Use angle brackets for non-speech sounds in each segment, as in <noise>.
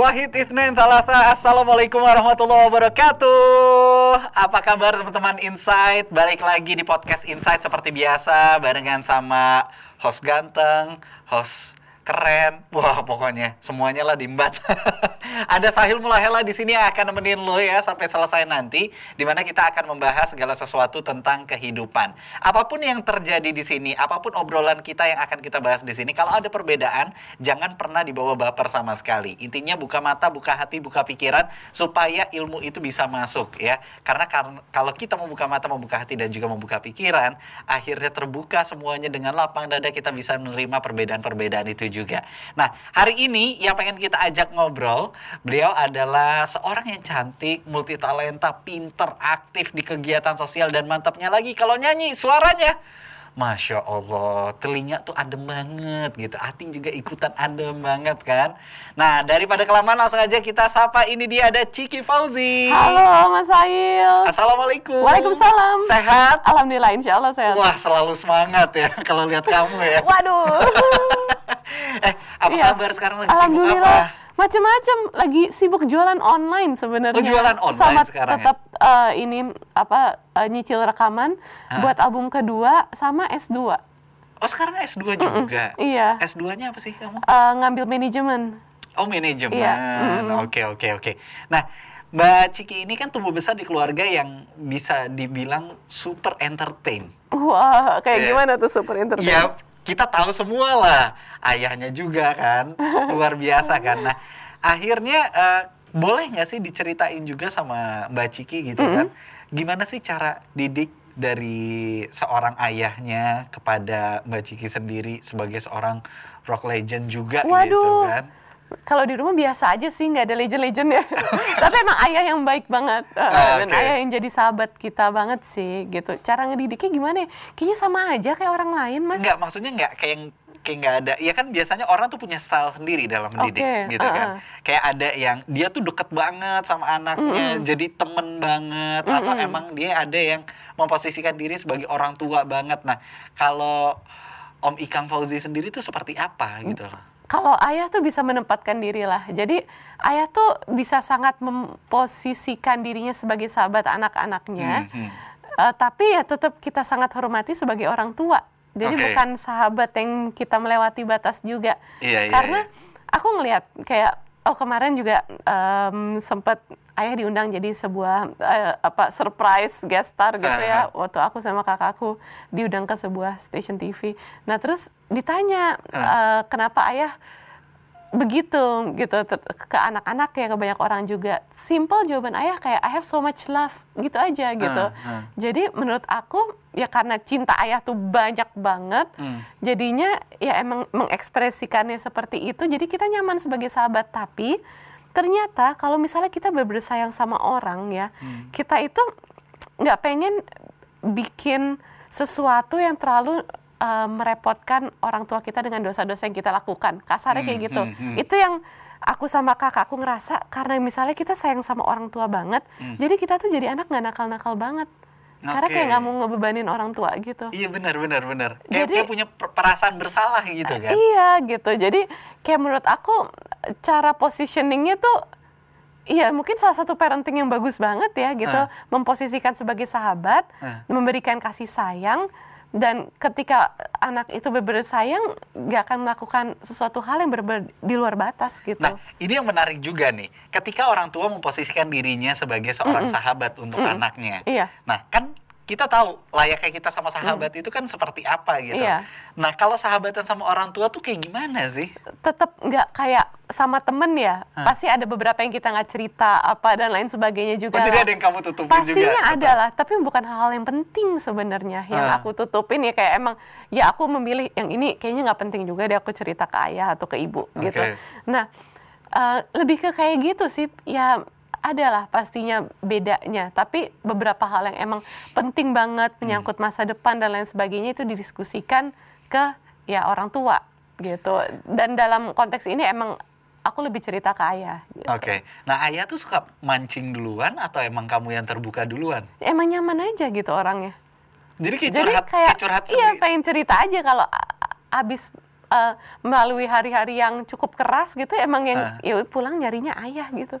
Wahid Ithnain Talata Assalamualaikum warahmatullahi wabarakatuh. Apa kabar teman-teman Insight? Balik lagi di podcast Insight seperti biasa Barengan sama host ganteng Host keren. Wah pokoknya semuanya lah dimbat <laughs> Ada Sahil Mulahela di sini yang akan nemenin lo ya Sampai selesai nanti Di mana kita akan membahas segala sesuatu tentang kehidupan. Apa pun yang terjadi di sini Apa pun obrolan kita yang akan kita bahas di sini Kalau ada perbedaan Jangan pernah dibawa baper sama sekali. Intinya buka mata, buka hati, buka pikiran Supaya ilmu itu bisa masuk ya. Karena kar- kalau kita membuka mata, membuka hati dan juga membuka pikiran Akhirnya terbuka semuanya dengan lapang dada Kita bisa menerima perbedaan-perbedaan itu juga Nah hari ini yang pengen kita ajak ngobrol Beliau adalah seorang yang cantik, multitalenta, pinter, aktif di kegiatan sosial Dan mantapnya lagi kalau nyanyi suaranya Masya Allah, telinga tuh adem banget gitu. Hati juga ikutan adem banget kan. Nah, daripada kelamaan langsung aja kita sapa. Ini dia ada Ciki Fauzi. Halo Mas Ail. Assalamualaikum. Waalaikumsalam. Sehat? Alhamdulillah insya Allah sehat. Wah, selalu semangat ya <laughs> kalau lihat kamu ya. Waduh. <laughs> <laughs> eh, apa Iya. kabar sekarang lagi sibuk Alhamdulillah. apa? Macem-macem lagi sibuk jualan online sebenarnya. Oh, jualan online Sama sekarang ya? tetap eh, ini apa eh, nyicil rekaman Hah? buat album kedua sama S2. Oh, sekarang S2 juga. Iya. S2-nya apa sih kamu? Eh, ngambil manajemen. Oh manajemen, Iya, mm. oke oke oke. Nah Mbak Ciki ini kan tumbuh besar di keluarga yang bisa dibilang super entertain. Wah, kayak Iya. gimana tuh super entertain? Ya kita tahu semua lah, ayahnya juga kan, <laughs> luar biasa kan. Nah akhirnya eh, boleh nggak sih diceritain juga sama Mbak Ciki gitu kan, gimana sih cara didik dari seorang ayahnya kepada Mbak Ciki sendiri sebagai seorang rock legend juga gitu Waduh. kan? Kalau di rumah biasa aja sih, nggak ada legend-legend ya. <laughs> Tapi emang ayah yang baik banget. Uh, Ah, Dan ayah yang jadi sahabat kita banget sih, gitu. Cara ngedidiknya gimana ya? Kayaknya sama aja kayak orang lain, Mas. Enggak, maksudnya enggak kayak yang kayak nggak ada. Ya kan biasanya orang tuh punya style sendiri dalam mendidik Oke, gitu kan. uh-uh. Kayak ada yang dia tuh deket banget sama anaknya, jadi temen banget atau emang dia ada yang memposisikan diri sebagai orang tua banget. Nah, kalau Om Ikang Fauzi sendiri tuh seperti apa gitu loh. Kalau ayah tuh bisa menempatkan diri lah. Jadi ayah tuh bisa sangat memposisikan dirinya sebagai sahabat anak-anaknya. Hmm, hmm. Eh, tapi ya tetap kita sangat hormati sebagai orang tua. Jadi Oke. bukan sahabat yang kita melewati batas juga. Iya, iya, Karena iya. aku ngelihat kayak oh kemarin juga em, sempat ayah diundang jadi sebuah eh, apa surprise guest star gitu Ah, ya waktu aku sama kakakku diundang ke sebuah station TV. Nah terus ditanya Ah. eh, kenapa ayah begitu gitu ke anak-anak ya ke banyak orang juga simple jawaban ayah kayak I have so much love gitu aja gitu Ah, ah. jadi menurut aku ya karena cinta ayah tuh banyak banget Hmm. jadinya ya emang mengekspresikannya seperti itu jadi kita nyaman sebagai sahabat tapi ternyata kalau misalnya kita bener-bener sayang sama orang ya Hmm. kita itu nggak pengen bikin sesuatu yang terlalu uh, merepotkan orang tua kita dengan dosa-dosa yang kita lakukan kasarnya kayak Hmm, gitu hmm, hmm. itu yang aku sama kakakku ngerasa karena misalnya kita sayang sama orang tua banget jadi kita tuh jadi anak nggak nakal-nakal banget karena Hmm. Oke. kayak nggak mau ngebebanin orang tua gitu Iya benar benar benar. Jadi- kayak punya per- perasaan bersalah gitu kan. Iya gitu. Jadi kayak menurut aku cara positioningnya tuh Iya mungkin salah satu parenting yang bagus banget ya gitu Ah. memposisikan sebagai sahabat, Ah. memberikan kasih sayang dan ketika anak itu benar sayang nggak akan melakukan sesuatu hal yang benar di luar batas gitu. Nah, ini yang menarik juga nih. Ketika orang tua memposisikan dirinya sebagai seorang sahabat untuk anaknya. Iya. Nah, kan kita tahu layaknya kita sama sahabat itu kan seperti apa gitu. Iya. Nah, kalau sahabatan sama orang tua tuh kayak gimana sih? tetap nggak kayak sama temen ya Hah. pasti ada beberapa yang kita nggak cerita apa dan lain sebagainya Oh, juga jadi lah. ada yang kamu tutupin pastinya juga? ada atau- lah tapi bukan hal-hal yang penting sebenarnya yang Ah. aku tutupin ya kayak emang ya aku memilih yang ini kayaknya nggak penting juga deh aku cerita ke ayah atau ke ibu gitu Oke. nah eh, lebih ke kayak gitu sih ya adalah pastinya bedanya tapi beberapa hal yang emang penting banget menyangkut Hmm. masa depan dan lain sebagainya itu didiskusikan ke ya orang tua gitu dan dalam konteks ini emang aku lebih cerita ke ayah gitu. Oke. Nah, ayah tuh suka mancing duluan atau emang kamu yang terbuka duluan? emang nyaman aja gitu orangnya Jadi kayak jadi curhat, kayak kayak curhat iya pengen cerita aja kalau abis eh, melalui hari-hari yang cukup keras gitu emang yang Ah. ya pulang nyarinya ayah gitu.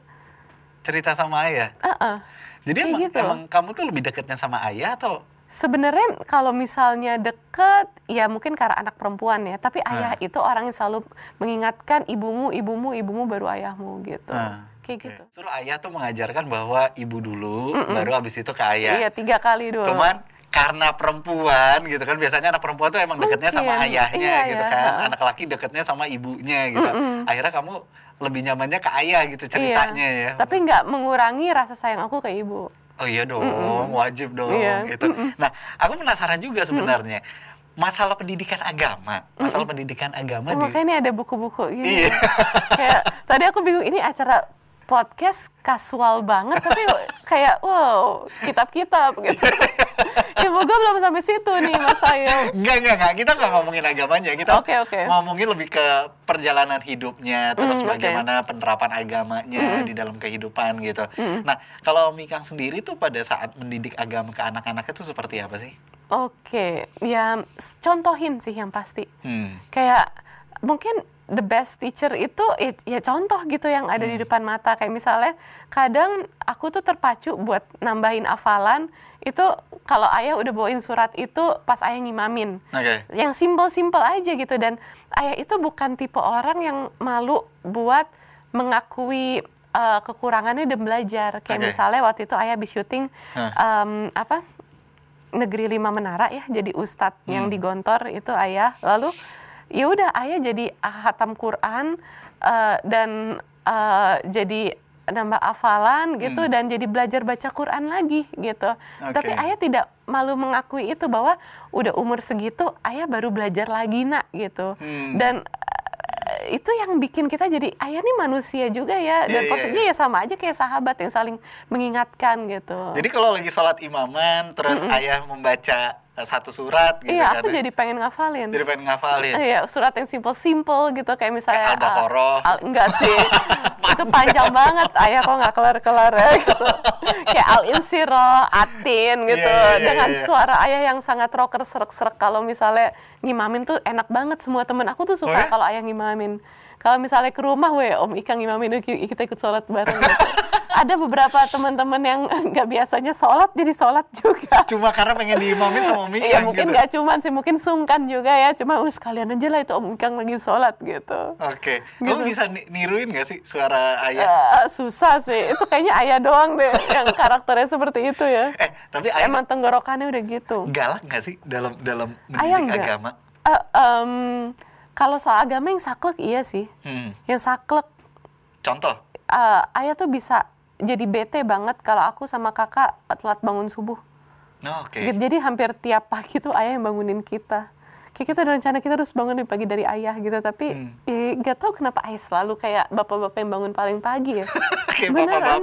Cerita sama ayah. Heeh. Jadi Kayak emang, gitu. emang kamu tuh lebih deketnya sama ayah atau Sebenarnya kalau misalnya deket, ya mungkin karena anak perempuan ya. Tapi ayah Ah. itu orang yang selalu mengingatkan ibumu, ibumu, ibumu baru ayahmu gitu. Ah, Kayak Oke. gitu. Suruh ayah tuh mengajarkan bahwa ibu dulu, Mm-mm. baru abis itu ke ayah. Iya tiga kali dulu. Cuman karena perempuan gitu kan biasanya anak perempuan tuh emang deketnya sama Mungkin. ayahnya Iya, gitu iya. kan. Anak laki deketnya sama ibunya gitu. Mm-mm. Akhirnya kamu lebih nyamannya ke ayah gitu ceritanya ya. Tapi nggak mengurangi rasa sayang aku ke ibu. Oh iya dong, Mm-mm. wajib dong Iya, gitu. Nah, aku penasaran juga sebenarnya. Masalah pendidikan agama, masalah pendidikan agama Oh, di makanya ini ada buku-buku gitu. Iya. kayak tadi aku bingung ini acara podcast kasual banget tapi kayak wow kitab-kitab gitu. ya moga belum sampai situ nih Mas Ayo. Enggak, enggak, enggak. Kita nggak ngomongin agamanya. Kita Oke, oke. ngomongin lebih ke perjalanan hidupnya, terus Mm, bagaimana penerapan agamanya di dalam kehidupan gitu. Nah, kalau Mikang sendiri tuh pada saat mendidik agama ke anak-anak itu seperti apa sih? Oke, ya s- contohin sih yang pasti. Hmm. Kayak mungkin the best teacher itu ya, ya contoh gitu yang ada di Hmm. depan mata. Kayak misalnya kadang aku tuh terpacu buat nambahin hafalan itu kalau ayah udah bawain surat itu pas ayah ngimamin. Oke. yang simple-simple aja gitu dan ayah itu bukan tipe orang yang malu buat mengakui uh, kekurangannya dan belajar kayak Oke. misalnya waktu itu ayah habis syuting Hah. um, apa negeri lima menara ya jadi ustadz yang Hmm. di Gontor itu ayah lalu ya udah ayah jadi hatam Quran uh, dan uh, jadi nambah hafalan gitu Hmm. dan jadi belajar baca Quran lagi gitu. Tapi Oke. ayah tidak malu mengakui itu bahwa udah umur segitu ayah baru belajar lagi nak gitu. Hmm. Dan eh, itu yang bikin kita jadi ayah nih manusia juga ya Iya, dan iya, konsepnya ya sama aja kayak sahabat yang saling mengingatkan gitu. Jadi kalau lagi sholat imaman, terus ayah membaca satu surat gitu iya kan. aku jadi pengen ngafalin. Jadi pengen ngafalin. Iya, surat yang simple-simple gitu kayak misalnya Kayak Al-Baqarah. al- enggak sih. <laughs> itu panjang banget. Ayah kok nggak kelar-kelar ya gitu. kayak Al-Insyirah, Atin gitu Iya, iya, iya, dengan iya. suara ayah yang sangat rocker serak-serak kalau misalnya ngimamin tuh enak banget semua temen aku tuh suka Oh ya? kalau ayah ngimamin. Kalau misalnya ke rumah, weh Om Ika ngimamin, kita ikut sholat bareng gitu. Ada beberapa teman-teman yang nggak biasanya sholat jadi sholat juga. Cuma karena pengen diimamin sama Mikang Iya mungkin gitu. nggak cuman sih, mungkin sungkan juga ya. Cuma uh, sekalian aja lah itu Om Ikang lagi sholat gitu. Oke. Kamu bisa ni- niruin gak sih suara ayah? Eh, susah sih, itu kayaknya ayah doang deh yang karakternya seperti itu ya. Eh, tapi ayah Emang tenggorokannya udah gitu. galak gak sih dalam dalam Ayah mendidik enggak. agama? Eh, em, kalau soal agama yang saklek iya sih. Hmm. Yang saklek, Contoh? eh, ayah tuh bisa jadi bete banget kalau aku sama kakak telat bangun subuh. Nah, oke. Gitu, Jadi hampir tiap pagi tuh ayah yang bangunin kita. Kayak kita ada rencana kita harus bangun di pagi dari ayah gitu, tapi Hmm. eh, nggak tahu kenapa ayah selalu kayak bapak-bapak yang bangun paling pagi ya. <laughs> Kayak Beneran.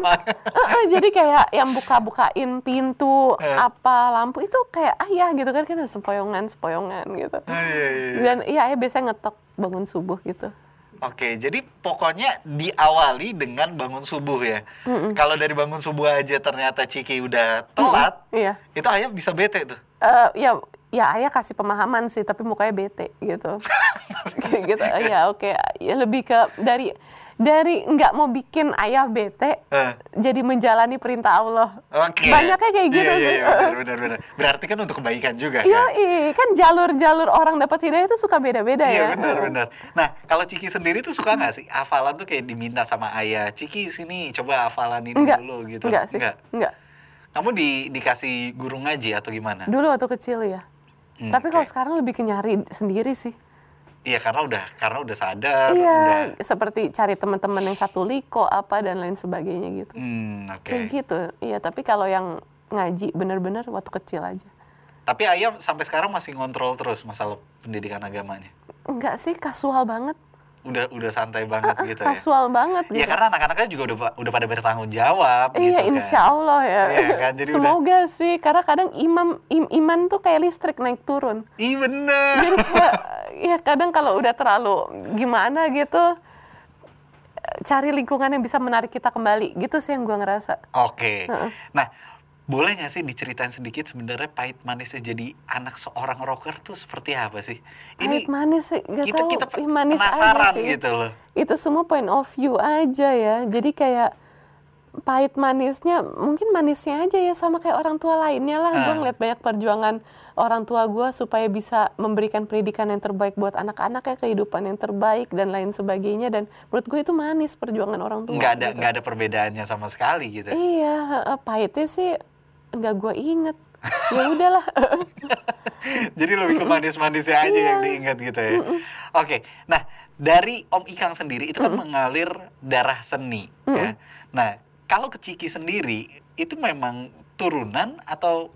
jadi kayak yang buka-bukain pintu, Eh. apa lampu itu kayak ayah gitu kan kita sempoyongan sempoyongan gitu. Oh, iya, iya, iya. Dan iya ayah biasanya ngetok bangun subuh gitu. Oke, jadi pokoknya diawali dengan bangun subuh ya. Kalau dari bangun subuh aja ternyata Ciki udah telat, Iya. itu ayah bisa bete tuh. Eh, ya ya ayah kasih pemahaman sih tapi mukanya bete gitu <laughs> <laughs> gitu ya oke ya lebih ke dari dari nggak mau bikin ayah bete Eh. jadi menjalani perintah Allah Oke. banyaknya kayak gitu iya, sih Iya, benar, benar. Berarti kan untuk kebaikan juga Iya, kan? iya, kan jalur-jalur orang dapat hidayah itu suka beda-beda Iya ya. benar benar. Nah kalau Ciki sendiri tuh suka nggak sih hafalan tuh kayak diminta sama ayah, Ciki sini coba hafalan ini Enggak, dulu gitu. enggak sih, enggak. Kamu di dikasih guru ngaji atau gimana? Dulu waktu kecil ya. Hmm, Tapi kalau sekarang lebih ke nyari sendiri sih. Iya karena udah karena udah sadar. iya, Udah, seperti cari teman-teman yang satu liko apa dan lain sebagainya gitu. hmm, oke. Kayak gitu. Iya, tapi kalau yang ngaji bener-bener waktu kecil aja. Tapi ayah sampai sekarang masih ngontrol terus masalah pendidikan agamanya. Enggak sih, kasual banget. Udah udah santai banget gitu ya. Kasual banget Iya gitu. karena anak-anaknya juga udah udah pada bertanggung jawab Iya, gitu insya kan. Allah ya. Iya kan, jadi udah- Semoga sih, karena kadang imam im- iman tuh kayak listrik naik turun. Iya bener. Jadi kayak, ya kadang kalau udah terlalu gimana gitu, cari lingkungan yang bisa menarik kita kembali. Gitu sih yang gua ngerasa. Oke. Nah, boleh nggak sih diceritain sedikit sebenarnya pahit manisnya jadi anak seorang rocker tuh seperti apa sih? Pahit manis sih, gak kita tahu. kita Ih, manis penasaran aja sih. gitu loh. Itu semua point of view aja ya. Jadi kayak pahit manisnya, mungkin manisnya aja ya sama kayak orang tua lainnya lah. Gue Ah. ngeliat banyak perjuangan orang tua gue supaya bisa memberikan pendidikan yang terbaik buat anak-anaknya, kehidupan yang terbaik dan lain sebagainya. Dan menurut gue itu manis perjuangan orang tua. Nggak ada gitu. nggak ada perbedaannya sama sekali gitu. Iya, heeh, pahitnya sih nggak gue inget. ya udahlah. <laughs> Jadi lebih ke manis-manisnya aja yang Iya. diingat gitu ya. Oke, nah dari Om Ikang sendiri itu kan mengalir darah seni ya. Nah, kalau ke Ciki sendiri itu memang turunan atau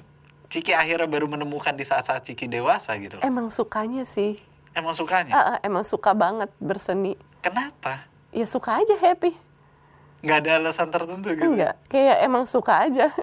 Ciki akhirnya baru menemukan di saat-saat Ciki dewasa gitu loh. Emang sukanya sih. Emang sukanya? Ah, ah, emang suka banget berseni. Kenapa? Ya suka aja happy. Nggak ada alasan tertentu gitu? Enggak, kayak emang suka aja. <laughs>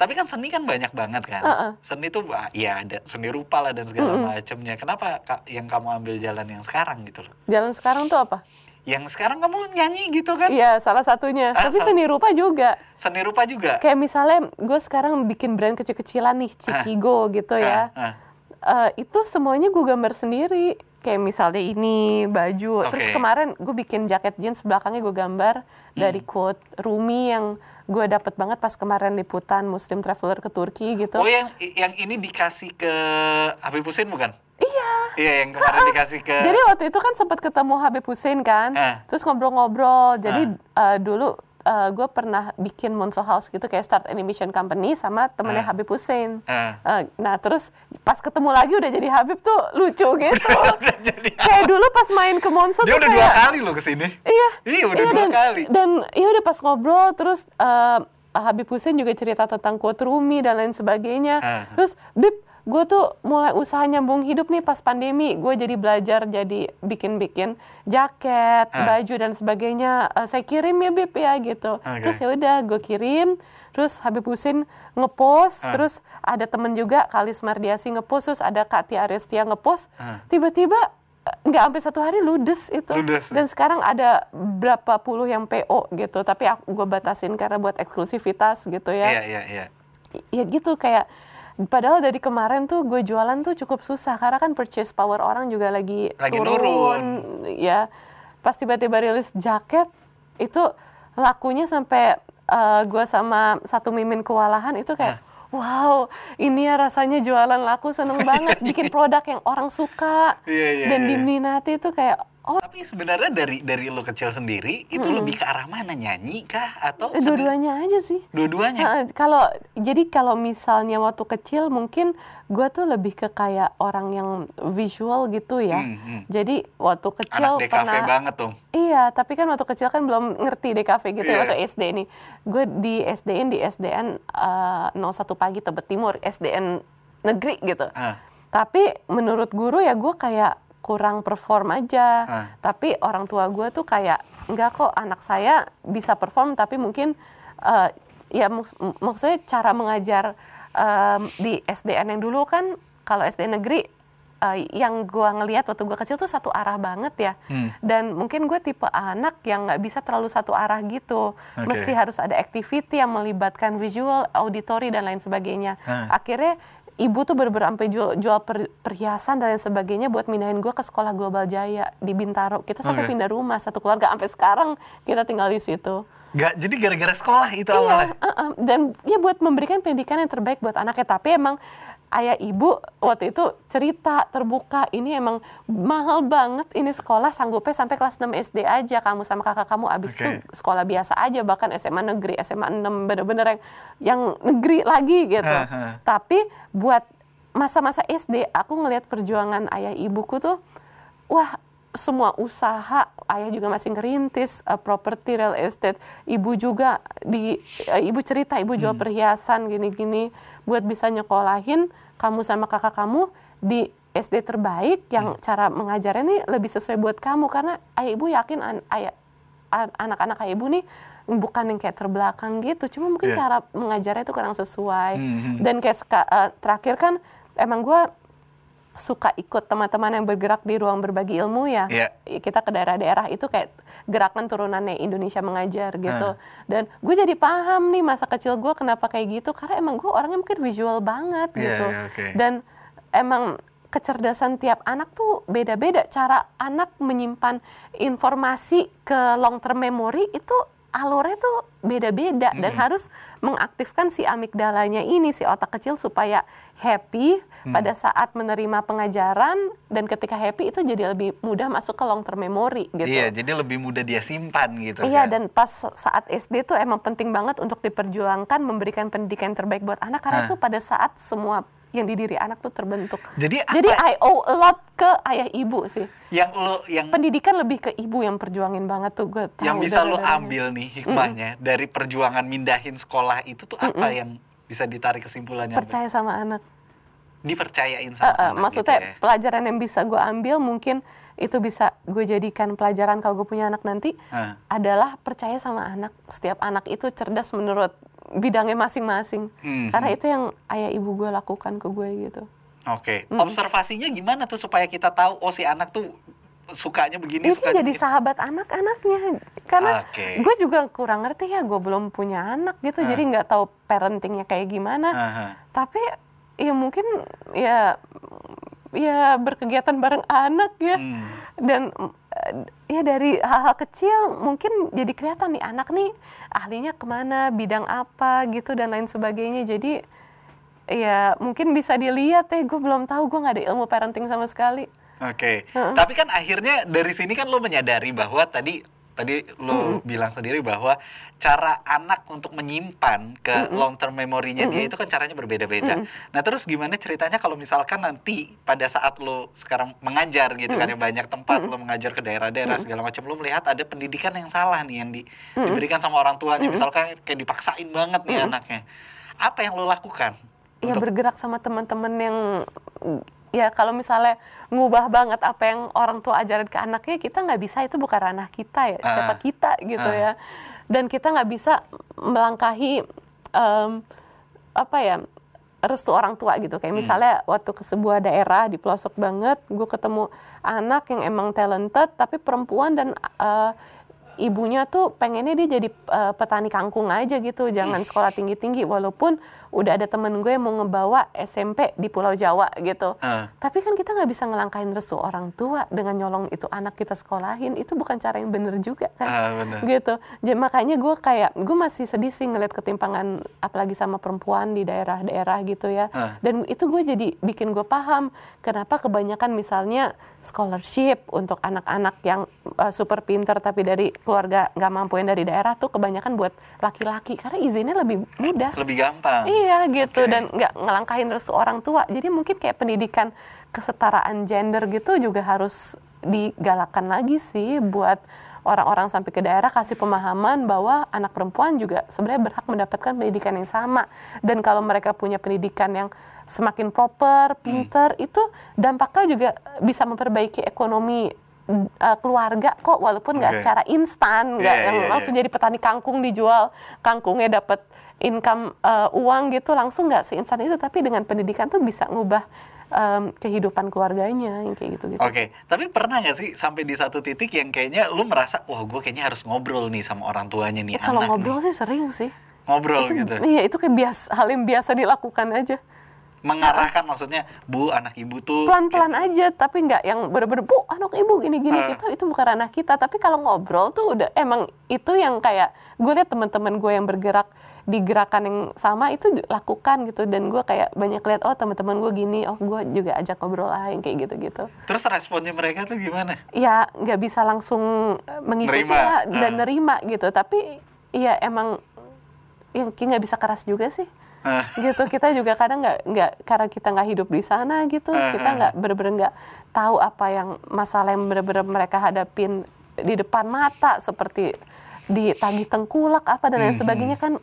Tapi kan seni kan banyak banget kan. Heeh. Seni tuh ah, ya ada seni rupa lah dan segala macamnya. Kenapa yang kamu ambil jalan yang sekarang gitu loh? Jalan sekarang tuh apa? Yang sekarang kamu nyanyi gitu kan? Iya, salah satunya. Ah, Tapi sal- seni rupa juga. Seni rupa juga. Kayak misalnya gue sekarang bikin brand kecil-kecilan nih, Cikigo gitu ya. Ah, ah. Eh, itu semuanya gue gambar sendiri. Kayak misalnya ini baju. Terus Oke. kemarin gue bikin jaket jeans belakangnya gue gambar dari quote Rumi yang gue dapet banget pas kemarin liputan Muslim Traveler ke Turki gitu. Oh yang yang ini dikasih ke Habib Hussein bukan? Iya. Iya yang kemarin <laughs> dikasih ke. Jadi waktu itu kan sempat ketemu Habib Hussein kan, Ah. terus ngobrol-ngobrol. Jadi eh, dulu gue pernah bikin Monso House gitu kayak start animation company sama temennya Ah. Habib Hussein. Ah. Eh, nah terus pas ketemu lagi udah jadi Habib tuh lucu <laughs> gitu. udah jadi. kayak dulu pas main ke Monso Dia tuh udah dua kayak kali loh ke sini. iya. Iya udah dua dan, kali. Dan iya udah pas ngobrol terus eh, Habib Hussein juga cerita tentang quote Rumi dan lain sebagainya. Ah. Terus Bib, gue tuh mulai usaha nyambung hidup nih pas pandemi. Gue jadi belajar jadi bikin-bikin jaket, Ah. baju dan sebagainya. Eh, saya kirim ya Bib ya gitu. Oke. Terus ya udah gue kirim. Terus Habib Hussein ngepost, Ah. terus ada temen juga Kalis Mardiasi ngepost, terus ada Katia Arestia ngepost. Ah. Tiba-tiba eh, nggak sampai satu hari ludes itu. Ludes. Dan sekarang ada berapa puluh yang PO gitu, tapi aku gue batasin karena buat eksklusivitas gitu Iya ya. iya iya. Ya gitu kayak padahal dari kemarin tuh gue jualan tuh cukup susah karena kan purchase power orang juga lagi, Lagi turun, nurun. ya. Pas tiba-tiba rilis jaket itu lakunya sampai eh, gue sama satu mimin kewalahan itu kayak Wow, ini ya rasanya jualan laku seneng banget <laughs> bikin produk yang orang suka Iya, iya, dan iya. diminati itu kayak oh Tapi sebenarnya dari dari lo kecil sendiri itu lebih ke arah mana nyanyi kah atau Eh? Dua-duanya aja sih. Dua-duanya. Kalau jadi kalau misalnya waktu kecil mungkin gue tuh lebih ke kayak orang yang visual gitu ya. Hmm, hmm. Jadi waktu kecil Anak DKV pernah banget dong. Iya, tapi kan waktu kecil kan belum ngerti DKV gitu Iya. ya waktu SD nih. Gue di SDN di SDN eh, 01 pagi Tebet Timur, SDN negeri gitu. Ah. Tapi menurut guru ya gue kayak kurang perform aja. Ah. Tapi orang tua gue tuh kayak enggak kok anak saya bisa perform tapi mungkin eh, ya mak- maksudnya cara mengajar em, di SDN yang dulu kan kalau SDN negeri eh, yang gua ngelihat waktu gua kecil tuh satu arah banget ya. Hmm. Dan mungkin gue tipe anak yang nggak bisa terlalu satu arah gitu. Oke. Mesti harus ada activity yang melibatkan visual, auditory dan lain sebagainya. Ah. Akhirnya ibu tuh bener-bener sampai jual, jual per- perhiasan dan lain sebagainya buat mindahin gue ke sekolah Global Jaya di Bintaro. Kita sampai Oke. pindah rumah satu keluarga sampai sekarang kita tinggal di situ. Gak, jadi gara-gara sekolah itu Iya, awalnya. uh-uh. dan ya buat memberikan pendidikan yang terbaik buat anaknya. Tapi emang ayah ibu waktu itu cerita terbuka ini emang mahal banget ini sekolah sanggupnya sampai kelas 6 SD aja kamu sama kakak kamu abis Oke. itu sekolah biasa aja bahkan SMA negeri SMA 6 bener-bener yang yang negeri lagi gitu. Haha. Tapi buat masa-masa SD aku ngelihat perjuangan ayah ibuku tuh wah semua usaha ayah juga masih ngerintis uh, properti real estate. Ibu juga di uh, ibu cerita ibu jual perhiasan gini-gini. Buat bisa nyekolahin kamu sama kakak kamu di SD terbaik yang cara mengajarnya nih lebih sesuai buat kamu. Karena ayah ibu yakin an- ayah an- anak-anak ayah ibu nih bukan yang kayak terbelakang gitu. Cuma mungkin Iya. cara mengajarnya itu kurang sesuai. Mhm. dan kayak uh, terakhir kan emang gue suka ikut teman-teman yang bergerak di ruang berbagi ilmu ya. Iya. Kita ke daerah-daerah itu kayak gerakan turunannya Indonesia mengajar gitu. Hmm. Dan gue jadi paham nih masa kecil gue kenapa kayak gitu karena emang gue orangnya mungkin visual banget Iya, gitu. iya, oke. Dan emang kecerdasan tiap anak tuh beda-beda. Cara anak menyimpan informasi ke long term memory itu alurnya tuh beda-beda dan harus mengaktifkan si amigdalanya ini si otak kecil supaya happy Mm. pada saat menerima pengajaran dan ketika happy itu jadi lebih mudah masuk ke long term memory gitu. Iya, jadi lebih mudah dia simpan gitu. Iya kan? dan pas saat SD tuh emang penting banget untuk diperjuangkan memberikan pendidikan terbaik buat anak karena itu pada saat semua yang di diri anak tuh terbentuk. Jadi apa Jadi I owe a lot ke ayah ibu sih. yang lo yang Pendidikan lebih ke ibu yang perjuangin banget tuh gue tahu. yang bisa lo ambil nih hikmahnya dari perjuangan mindahin sekolah itu tuh apa yang bisa ditarik kesimpulannya? Percaya sama anak. Dipercayain sama eh, anak maksudnya gitu ya. pelajaran yang bisa gue ambil mungkin itu bisa gue jadikan pelajaran kalau gue punya anak nanti Hah. adalah percaya sama anak. Setiap anak itu cerdas menurut bidangnya masing-masing. Hmm, Karena itu yang ayah ibu gue lakukan ke gue gitu. Oke, observasinya gimana tuh supaya kita tahu oh si anak tuh sukanya begini, Ini sukanya jadi begitu. sahabat anak-anaknya. Karena Oke. gue juga kurang ngerti ya, gue belum punya anak gitu, Ah. jadi nggak tahu parentingnya kayak gimana. Aha. Tapi ya mungkin ya ya berkegiatan bareng anak ya. Hmm. Dan eh, ya dari hal-hal kecil mungkin jadi kelihatan nih anak nih ahlinya ke mana, bidang apa gitu dan lain sebagainya. Jadi ya mungkin bisa dilihat ya, gue belum tahu, gue nggak ada ilmu parenting sama sekali. Oke, tapi kan akhirnya dari sini kan lo menyadari bahwa tadi tadi lo bilang sendiri bahwa cara anak untuk menyimpan ke long term memorinya dia itu kan caranya berbeda-beda. Nah terus gimana ceritanya kalau misalkan nanti pada saat lo sekarang mengajar gitu kan ya banyak tempat lo mengajar ke daerah-daerah segala macam lo melihat ada pendidikan yang salah nih yang di- diberikan sama orang tuanya misalkan kayak dipaksain banget nih anaknya. Apa yang lo lakukan? ya Untuk- bergerak sama teman-teman yang ya kalau misalnya ngubah banget apa yang orang tua ajarin ke anaknya kita nggak bisa itu bukan ranah kita ya siapa Ah. kita gitu Ah. ya dan kita nggak bisa melangkahi em, apa ya restu orang tua gitu kayak misalnya waktu ke sebuah daerah di pelosok banget gue ketemu anak yang emang talented tapi perempuan dan eh, ibunya tuh pengennya dia jadi eh, petani kangkung aja gitu. Jangan sekolah tinggi tinggi walaupun udah ada temen gue yang mau ngebawa SMP di Pulau Jawa gitu. Ah. tapi kan kita nggak bisa ngelangkain restu orang tua dengan nyolong itu anak kita sekolahin. Itu bukan cara yang bener juga kan? Ah, bener. gitu. Jadi makanya gue kayak gue masih sedih sih ngeliat ketimpangan apalagi sama perempuan di daerah-daerah gitu ya. Ah. dan itu gue jadi bikin gue paham kenapa kebanyakan misalnya scholarship untuk anak-anak yang uh, super pinter tapi dari keluarga nggak mampu yang dari daerah tuh kebanyakan buat laki-laki karena izinnya lebih mudah Lebih gampang. Iya gitu Oke. dan nggak ngelangkahin restu orang tua. Jadi mungkin kayak pendidikan kesetaraan gender gitu juga harus digalakan lagi sih buat orang-orang sampai ke daerah kasih pemahaman bahwa anak perempuan juga sebenarnya berhak mendapatkan pendidikan yang sama. Dan kalau mereka punya pendidikan yang semakin proper, pinter, itu dampaknya juga bisa memperbaiki ekonomi uh, keluarga kok walaupun nggak Oke. secara instan nggak Iya, yang iya, langsung iya. jadi petani kangkung dijual kangkungnya dapat income uh, uang gitu langsung nggak seinstan itu tapi dengan pendidikan tuh bisa ngubah um, kehidupan keluarganya yang kayak gitu gitu Oke, tapi pernah nggak sih sampai di satu titik yang kayaknya lu merasa, wah gue kayaknya harus ngobrol nih sama orang tuanya nih Ya, kalau ngobrol nih. sih sering sih ngobrol itu, gitu, iya itu kayak biasa hal yang biasa dilakukan aja mengarahkan maksudnya, bu anak ibu tuh pelan-pelan aja tapi nggak yang bener-bener bu anak ibu gini-gini Ah. kita itu bukan ranah kita. Tapi kalau ngobrol tuh udah emang itu yang kayak gue lihat teman-teman gue yang bergerak di gerakan yang sama itu lakukan gitu. Dan gue kayak banyak lihat oh teman-teman gue gini oh gue juga ajak ngobrol lah yang kayak gitu-gitu. Terus responnya mereka tuh gimana? ya nggak bisa langsung eh, mengikuti Nerima, lah dan nerima gitu. Tapi ya emang yang kayak nggak bisa keras juga sih Ah. gitu kita juga kadang nggak nggak karena kita nggak hidup di sana gitu Ah, kita ah. nggak bener-bener nggak tahu apa yang masalah yang bener-bener mereka hadapin di depan mata seperti ditagih tengkulak apa dan lain Mhm. sebagainya kan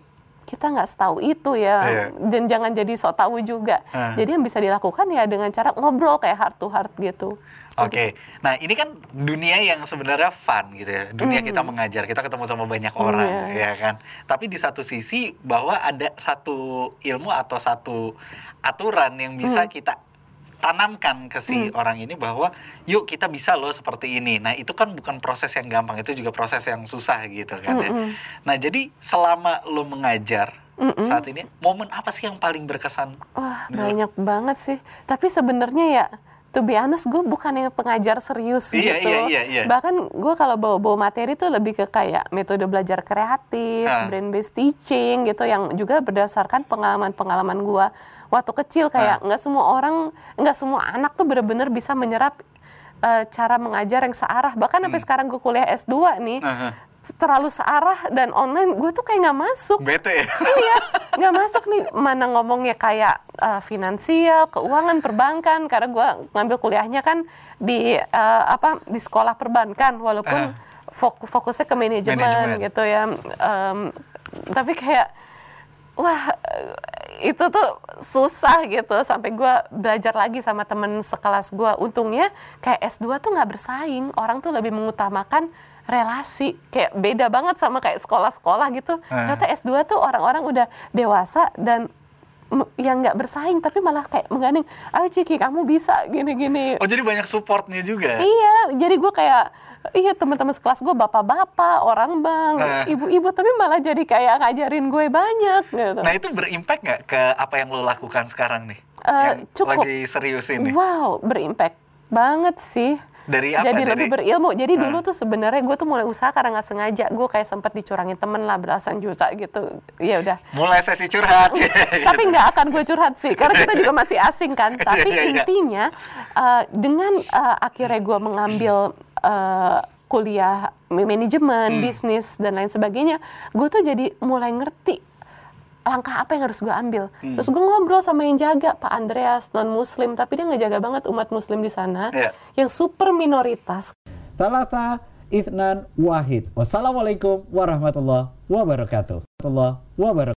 kita nggak setahu itu ya Iya. dan jangan jadi sok tahu juga Ah. jadi yang bisa dilakukan ya dengan cara ngobrol kayak heart to heart gitu Oke, nah ini kan dunia yang sebenarnya fun gitu ya, dunia kita mengajar, kita ketemu sama banyak orang, Hmm. Iya. ya kan. Tapi di satu sisi bahwa ada satu ilmu atau satu aturan yang bisa Hmm. kita tanamkan ke si Hmm. orang ini bahwa yuk kita bisa loh seperti ini. Nah itu kan bukan proses yang gampang, itu juga proses yang susah gitu kan ya. Mm-mm. Nah jadi selama lo mengajar Mm-mm. saat ini, momen apa sih yang paling berkesan? Wah, banyak banget sih. Tapi sebenarnya ya, to be honest, gue bukan yang pengajar serius Iya, gitu. iya, iya, iya. Bahkan gue kalau bawa-bawa materi tuh lebih ke kayak metode belajar kreatif, Ah. brain based teaching gitu, yang juga berdasarkan pengalaman-pengalaman gue waktu kecil. Kayak nggak semua orang, nggak semua anak tuh bener-bener bisa menyerap eh, cara mengajar yang searah. Bahkan sampai sekarang gue kuliah S2 nih, Aha. Terlalu searah dan online, gue tuh kayak nggak masuk. Bete ya? <laughs> iya nggak masuk nih. Mana ngomongnya kayak eh, finansial keuangan perbankan. Karena gue ngambil kuliahnya kan di eh, apa di sekolah perbankan. Walaupun fok- fokusnya ke manajemen, Manajemen. gitu ya. Em, tapi kayak wah itu tuh susah gitu. Sampai gue belajar lagi sama temen sekelas gue. Untungnya kayak S2 tuh nggak bersaing. Orang tuh lebih mengutamakan relasi kayak beda banget sama kayak sekolah-sekolah gitu Ah. ternyata S2 tuh orang-orang udah dewasa dan yang nggak bersaing tapi malah kayak menggandeng ayo Ciki kamu bisa gini-gini Oh jadi banyak supportnya juga? Iya, jadi gue kayak iya teman-teman sekelas gue bapak-bapak, orang bang, Nah. ibu-ibu, tapi malah jadi kayak ngajarin gue banyak gitu. Nah itu berimpact nggak ke apa yang lo lakukan sekarang nih? Eh, yang cukup. lagi serius ini? Wow, berimpact banget sih. Dari apa? Jadi Dari- lebih berilmu. Jadi Ah. dulu tuh sebenarnya gue tuh mulai usaha karena nggak sengaja. Gue kayak sempat dicurangin temen lah belasan juta gitu. Ya udah. Mulai sesi curhat. <laughs> tapi nggak akan gue curhat sih karena kita juga masih asing kan <laughs> tapi Iya, iya, iya. intinya eh, dengan eh, akhirnya gue mengambil eh, kuliah Hmm. manajemen bisnis dan lain sebagainya gue tuh jadi mulai ngerti langkah apa yang harus gue ambil Hmm. terus gue ngobrol sama yang jaga Pak Andreas non Muslim tapi dia ngejaga banget umat Muslim di sana Iya. yang super minoritas Talata Ithnan Wahid. Wassalamualaikum warahmatullahi wabarakatuh. Warahmatullahi wabarakatuh.